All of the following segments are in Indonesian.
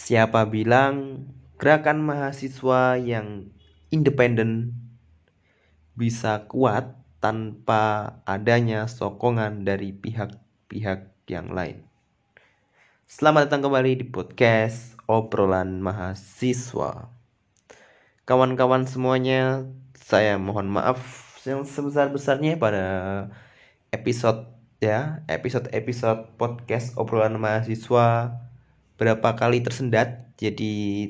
Siapa bilang gerakan mahasiswa yang independen bisa kuat tanpa adanya sokongan dari pihak-pihak yang lain? Selamat datang kembali di podcast obrolan mahasiswa. Kawan-kawan semuanya, saya mohon maaf yang sebesar-besarnya pada episode ya, episode-episode podcast obrolan mahasiswa berapa kali tersendat jadi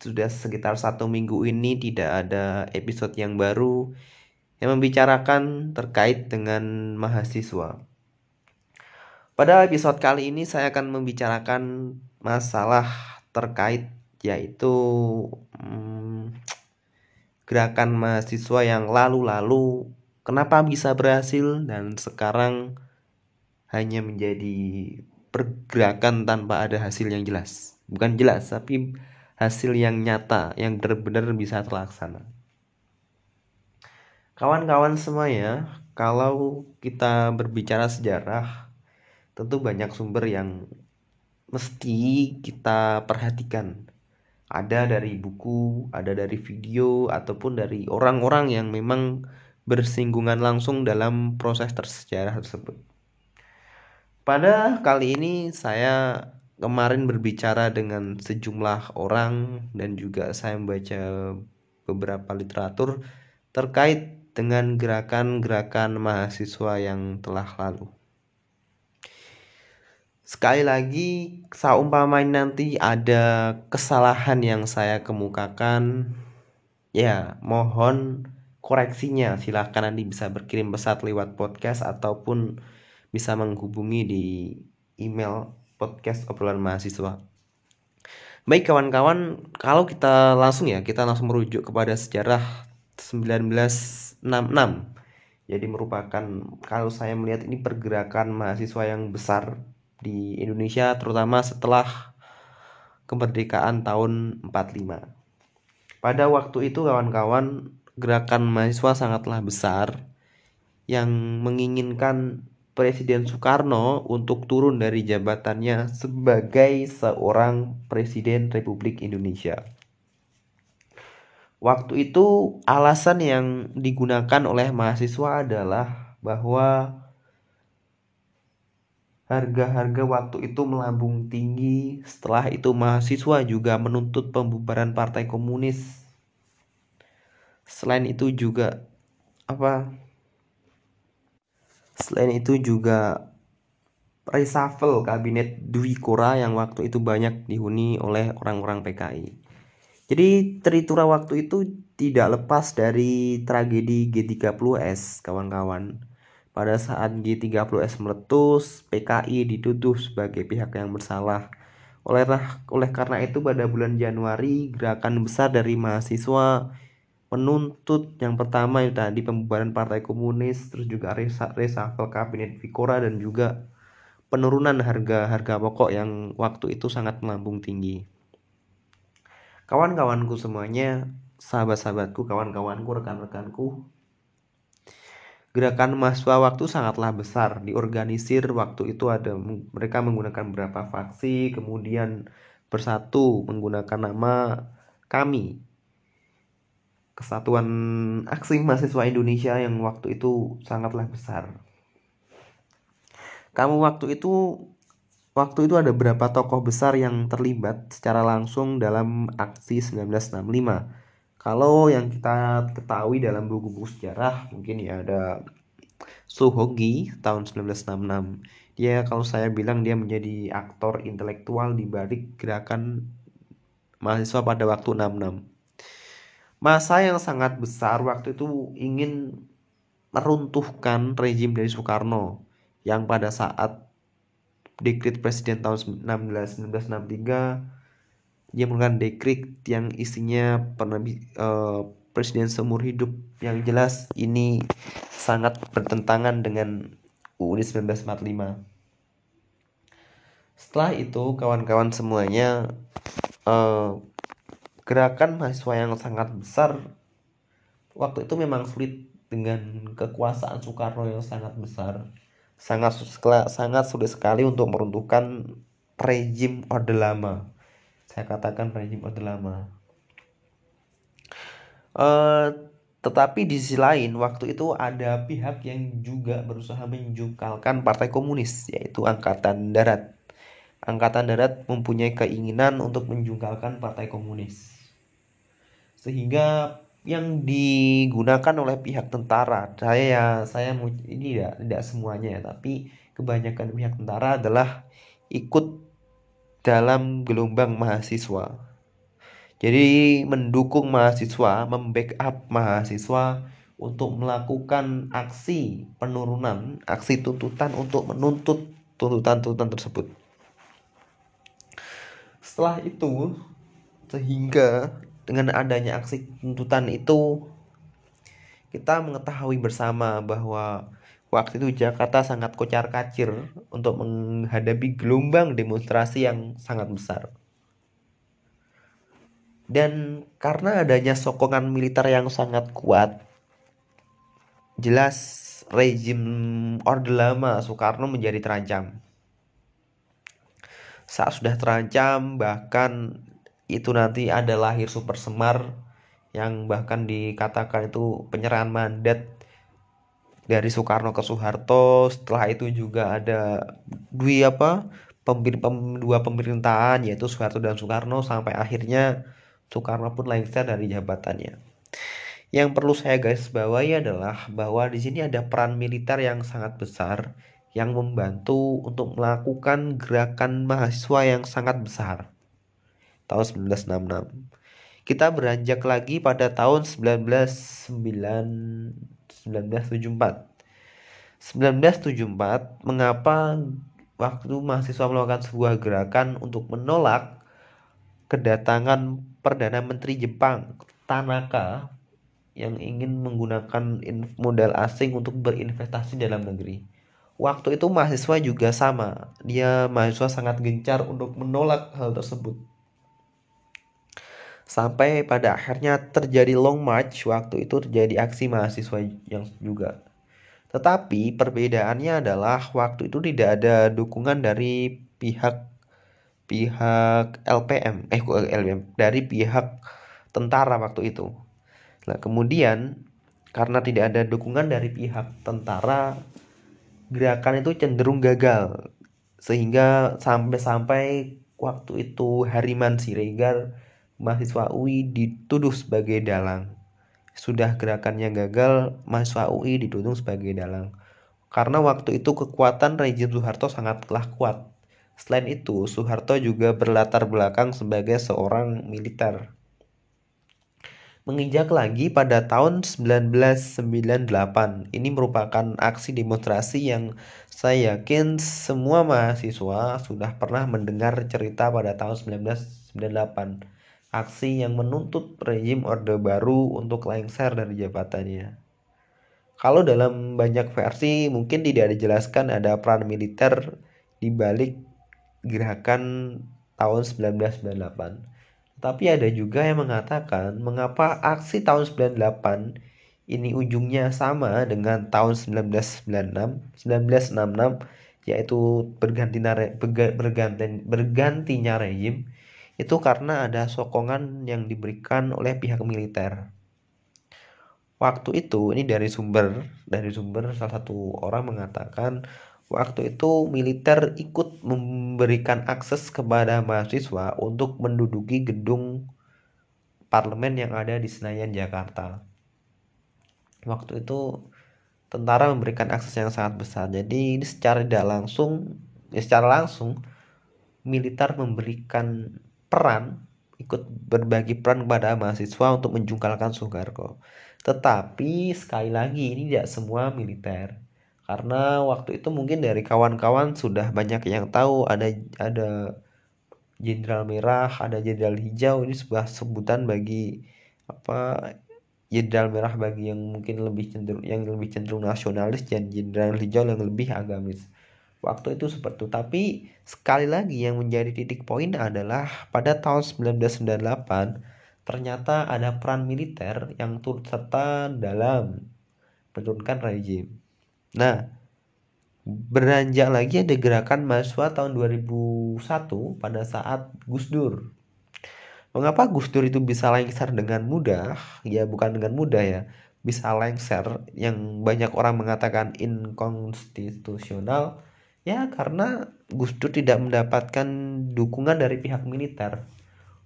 sudah sekitar satu minggu ini tidak ada episode yang baru yang membicarakan terkait dengan mahasiswa. Pada episode kali ini saya akan membicarakan masalah terkait yaitu hmm, gerakan mahasiswa yang lalu-lalu kenapa bisa berhasil dan sekarang hanya menjadi pergerakan tanpa ada hasil yang jelas. Bukan jelas tapi hasil yang nyata yang benar-benar bisa terlaksana. Kawan-kawan semuanya kalau kita berbicara sejarah tentu banyak sumber yang mesti kita perhatikan. Ada dari buku, ada dari video, ataupun dari orang-orang yang memang bersinggungan langsung dalam proses tersejarah tersebut. Pada kali ini saya kemarin berbicara dengan sejumlah orang dan juga saya membaca beberapa literatur terkait dengan gerakan-gerakan mahasiswa yang telah lalu. Sekali lagi, saumpama nanti ada kesalahan yang saya kemukakan, ya mohon koreksinya. Silahkan nanti bisa berkirim pesan lewat podcast ataupun bisa menghubungi di email podcast obrolan mahasiswa. Baik kawan-kawan, kalau kita langsung ya, kita langsung merujuk kepada sejarah 1966. Jadi merupakan kalau saya melihat ini pergerakan mahasiswa yang besar di Indonesia terutama setelah kemerdekaan tahun 45. Pada waktu itu kawan-kawan gerakan mahasiswa sangatlah besar yang menginginkan Presiden Soekarno untuk turun dari jabatannya sebagai seorang Presiden Republik Indonesia. Waktu itu alasan yang digunakan oleh mahasiswa adalah bahwa harga-harga waktu itu melambung tinggi. Setelah itu mahasiswa juga menuntut pembubaran Partai Komunis. Selain itu juga apa Selain itu juga reshuffle kabinet Dwi Kora yang waktu itu banyak dihuni oleh orang-orang PKI. Jadi teritura waktu itu tidak lepas dari tragedi G30S kawan-kawan. Pada saat G30S meletus, PKI dituduh sebagai pihak yang bersalah. Oleh, oleh karena itu pada bulan Januari gerakan besar dari mahasiswa menuntut yang pertama itu tadi pembubaran Partai Komunis, terus juga reshuffle kabinet Vikora dan juga penurunan harga-harga pokok yang waktu itu sangat melambung tinggi. Kawan-kawanku semuanya, sahabat-sahabatku, kawan-kawanku, rekan-rekanku, gerakan mahasiswa waktu sangatlah besar diorganisir waktu itu ada mereka menggunakan beberapa faksi kemudian bersatu menggunakan nama kami kesatuan aksi mahasiswa Indonesia yang waktu itu sangatlah besar. Kamu waktu itu waktu itu ada berapa tokoh besar yang terlibat secara langsung dalam aksi 1965. Kalau yang kita ketahui dalam buku-buku sejarah mungkin ya ada Suhogi tahun 1966. Dia kalau saya bilang dia menjadi aktor intelektual di balik gerakan mahasiswa pada waktu 66 masa yang sangat besar waktu itu ingin meruntuhkan rezim dari Soekarno yang pada saat dekrit presiden tahun 16, 1963 dia menggunakan dekrit yang isinya pernah uh, presiden seumur hidup yang jelas ini sangat bertentangan dengan UUD 1945 setelah itu kawan-kawan semuanya uh, gerakan mahasiswa yang sangat besar waktu itu memang sulit dengan kekuasaan Soekarno yang sangat besar sangat sangat sulit sekali untuk meruntuhkan rejim Orde Lama saya katakan rezim Orde Lama. Uh, tetapi di sisi lain, waktu itu ada pihak yang juga berusaha menjungkalkan Partai Komunis, yaitu Angkatan Darat. Angkatan Darat mempunyai keinginan untuk menjungkalkan Partai Komunis. Sehingga yang digunakan oleh pihak tentara, saya ya saya ini tidak tidak semuanya ya, tapi kebanyakan pihak tentara adalah ikut dalam gelombang mahasiswa. Jadi mendukung mahasiswa, membackup mahasiswa untuk melakukan aksi penurunan, aksi tuntutan untuk menuntut tuntutan-tuntutan tersebut. Setelah itu, sehingga dengan adanya aksi tuntutan itu, kita mengetahui bersama bahwa Waktu itu Jakarta sangat kocar kacir untuk menghadapi gelombang demonstrasi yang sangat besar. Dan karena adanya sokongan militer yang sangat kuat, jelas rezim Orde Lama Soekarno menjadi terancam. Saat sudah terancam, bahkan itu nanti ada lahir Super Semar yang bahkan dikatakan itu penyerahan mandat dari Soekarno ke Soeharto setelah itu juga ada dua apa pembir, pem, dua pemerintahan yaitu Soeharto dan Soekarno sampai akhirnya Soekarno pun lengser dari jabatannya. Yang perlu saya garis bawahi adalah bahwa di sini ada peran militer yang sangat besar yang membantu untuk melakukan gerakan mahasiswa yang sangat besar tahun 1966. Kita beranjak lagi pada tahun 1909 1974. 1974, mengapa waktu mahasiswa melakukan sebuah gerakan untuk menolak kedatangan Perdana Menteri Jepang Tanaka yang ingin menggunakan modal asing untuk berinvestasi dalam negeri. Waktu itu mahasiswa juga sama, dia mahasiswa sangat gencar untuk menolak hal tersebut. Sampai pada akhirnya terjadi long march waktu itu terjadi aksi mahasiswa yang juga. Tetapi perbedaannya adalah waktu itu tidak ada dukungan dari pihak pihak LPM eh LPM dari pihak tentara waktu itu. Nah, kemudian karena tidak ada dukungan dari pihak tentara gerakan itu cenderung gagal sehingga sampai-sampai waktu itu Hariman Siregar mahasiswa UI dituduh sebagai dalang. Sudah gerakannya gagal, mahasiswa UI dituduh sebagai dalang. Karena waktu itu kekuatan rejim Soeharto sangatlah kuat. Selain itu, Soeharto juga berlatar belakang sebagai seorang militer. Menginjak lagi pada tahun 1998, ini merupakan aksi demonstrasi yang saya yakin semua mahasiswa sudah pernah mendengar cerita pada tahun 1998 aksi yang menuntut rezim Orde Baru untuk lengser dari jabatannya. Kalau dalam banyak versi mungkin tidak dijelaskan ada peran militer di balik gerakan tahun 1998. Tapi ada juga yang mengatakan mengapa aksi tahun 98 ini ujungnya sama dengan tahun 1996, 1966 yaitu berganti berganti bergantinya rezim itu karena ada sokongan yang diberikan oleh pihak militer. Waktu itu ini dari sumber dari sumber salah satu orang mengatakan waktu itu militer ikut memberikan akses kepada mahasiswa untuk menduduki gedung parlemen yang ada di Senayan Jakarta. Waktu itu tentara memberikan akses yang sangat besar. Jadi ini secara tidak langsung, ya secara langsung militer memberikan peran ikut berbagi peran kepada mahasiswa untuk menjungkalkan Soekarno. Tetapi sekali lagi ini tidak semua militer. Karena waktu itu mungkin dari kawan-kawan sudah banyak yang tahu ada ada Jenderal Merah, ada Jenderal Hijau ini sebuah sebutan bagi apa Jenderal Merah bagi yang mungkin lebih cenderung yang lebih cenderung nasionalis dan Jenderal Hijau yang lebih agamis waktu itu seperti itu. Tapi sekali lagi yang menjadi titik poin adalah pada tahun 1998 ternyata ada peran militer yang turut serta dalam menurunkan rezim. Nah, beranjak lagi ada gerakan mahasiswa tahun 2001 pada saat Gus Dur. Mengapa Gus Dur itu bisa lengser dengan mudah? Ya bukan dengan mudah ya, bisa lengser yang banyak orang mengatakan inkonstitusional ya karena Gus Dur tidak mendapatkan dukungan dari pihak militer.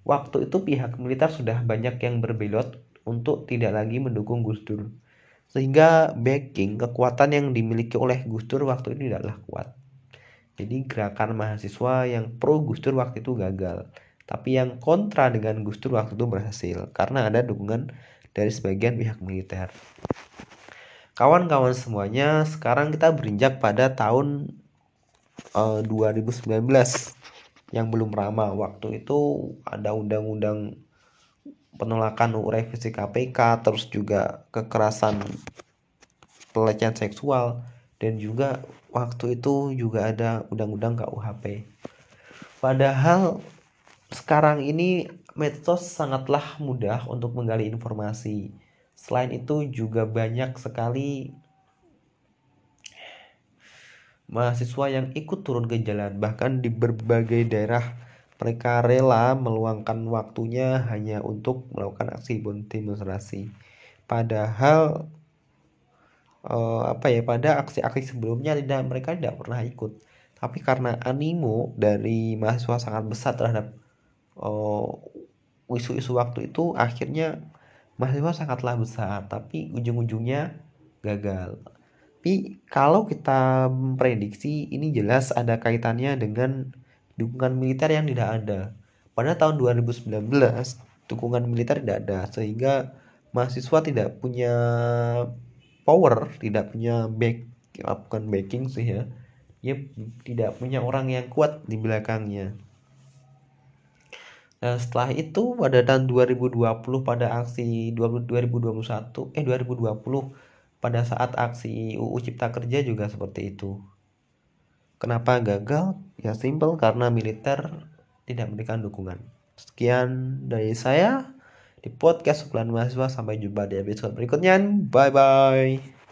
Waktu itu pihak militer sudah banyak yang berbelot untuk tidak lagi mendukung Gus Dur. Sehingga backing kekuatan yang dimiliki oleh Gus Dur waktu itu tidaklah kuat. Jadi gerakan mahasiswa yang pro Gus Dur waktu itu gagal. Tapi yang kontra dengan Gus Dur waktu itu berhasil karena ada dukungan dari sebagian pihak militer. Kawan-kawan semuanya, sekarang kita berinjak pada tahun uh, eh, 2019 yang belum ramah. Waktu itu ada undang-undang penolakan revisi KPK, terus juga kekerasan pelecehan seksual dan juga waktu itu juga ada undang-undang KUHP. Padahal sekarang ini medsos sangatlah mudah untuk menggali informasi. Selain itu juga banyak sekali mahasiswa yang ikut turun ke jalan bahkan di berbagai daerah mereka rela meluangkan waktunya hanya untuk melakukan aksi demonstrasi padahal eh, apa ya pada aksi-aksi sebelumnya tidak mereka tidak pernah ikut. Tapi karena animo dari mahasiswa sangat besar terhadap Oh, isu-isu waktu itu akhirnya mahasiswa sangatlah besar tapi ujung-ujungnya gagal tapi kalau kita prediksi ini jelas ada kaitannya dengan dukungan militer yang tidak ada. Pada tahun 2019 dukungan militer tidak ada sehingga mahasiswa tidak punya power tidak punya back bukan backing sih ya. Dia tidak punya orang yang kuat di belakangnya. Nah, setelah itu pada tahun 2020 pada aksi 2021 eh 2020 pada saat aksi UU Cipta Kerja juga seperti itu. Kenapa gagal? Ya simpel karena militer tidak memberikan dukungan. Sekian dari saya di podcast Sekolah Mahasiswa. Sampai jumpa di episode berikutnya. Bye bye.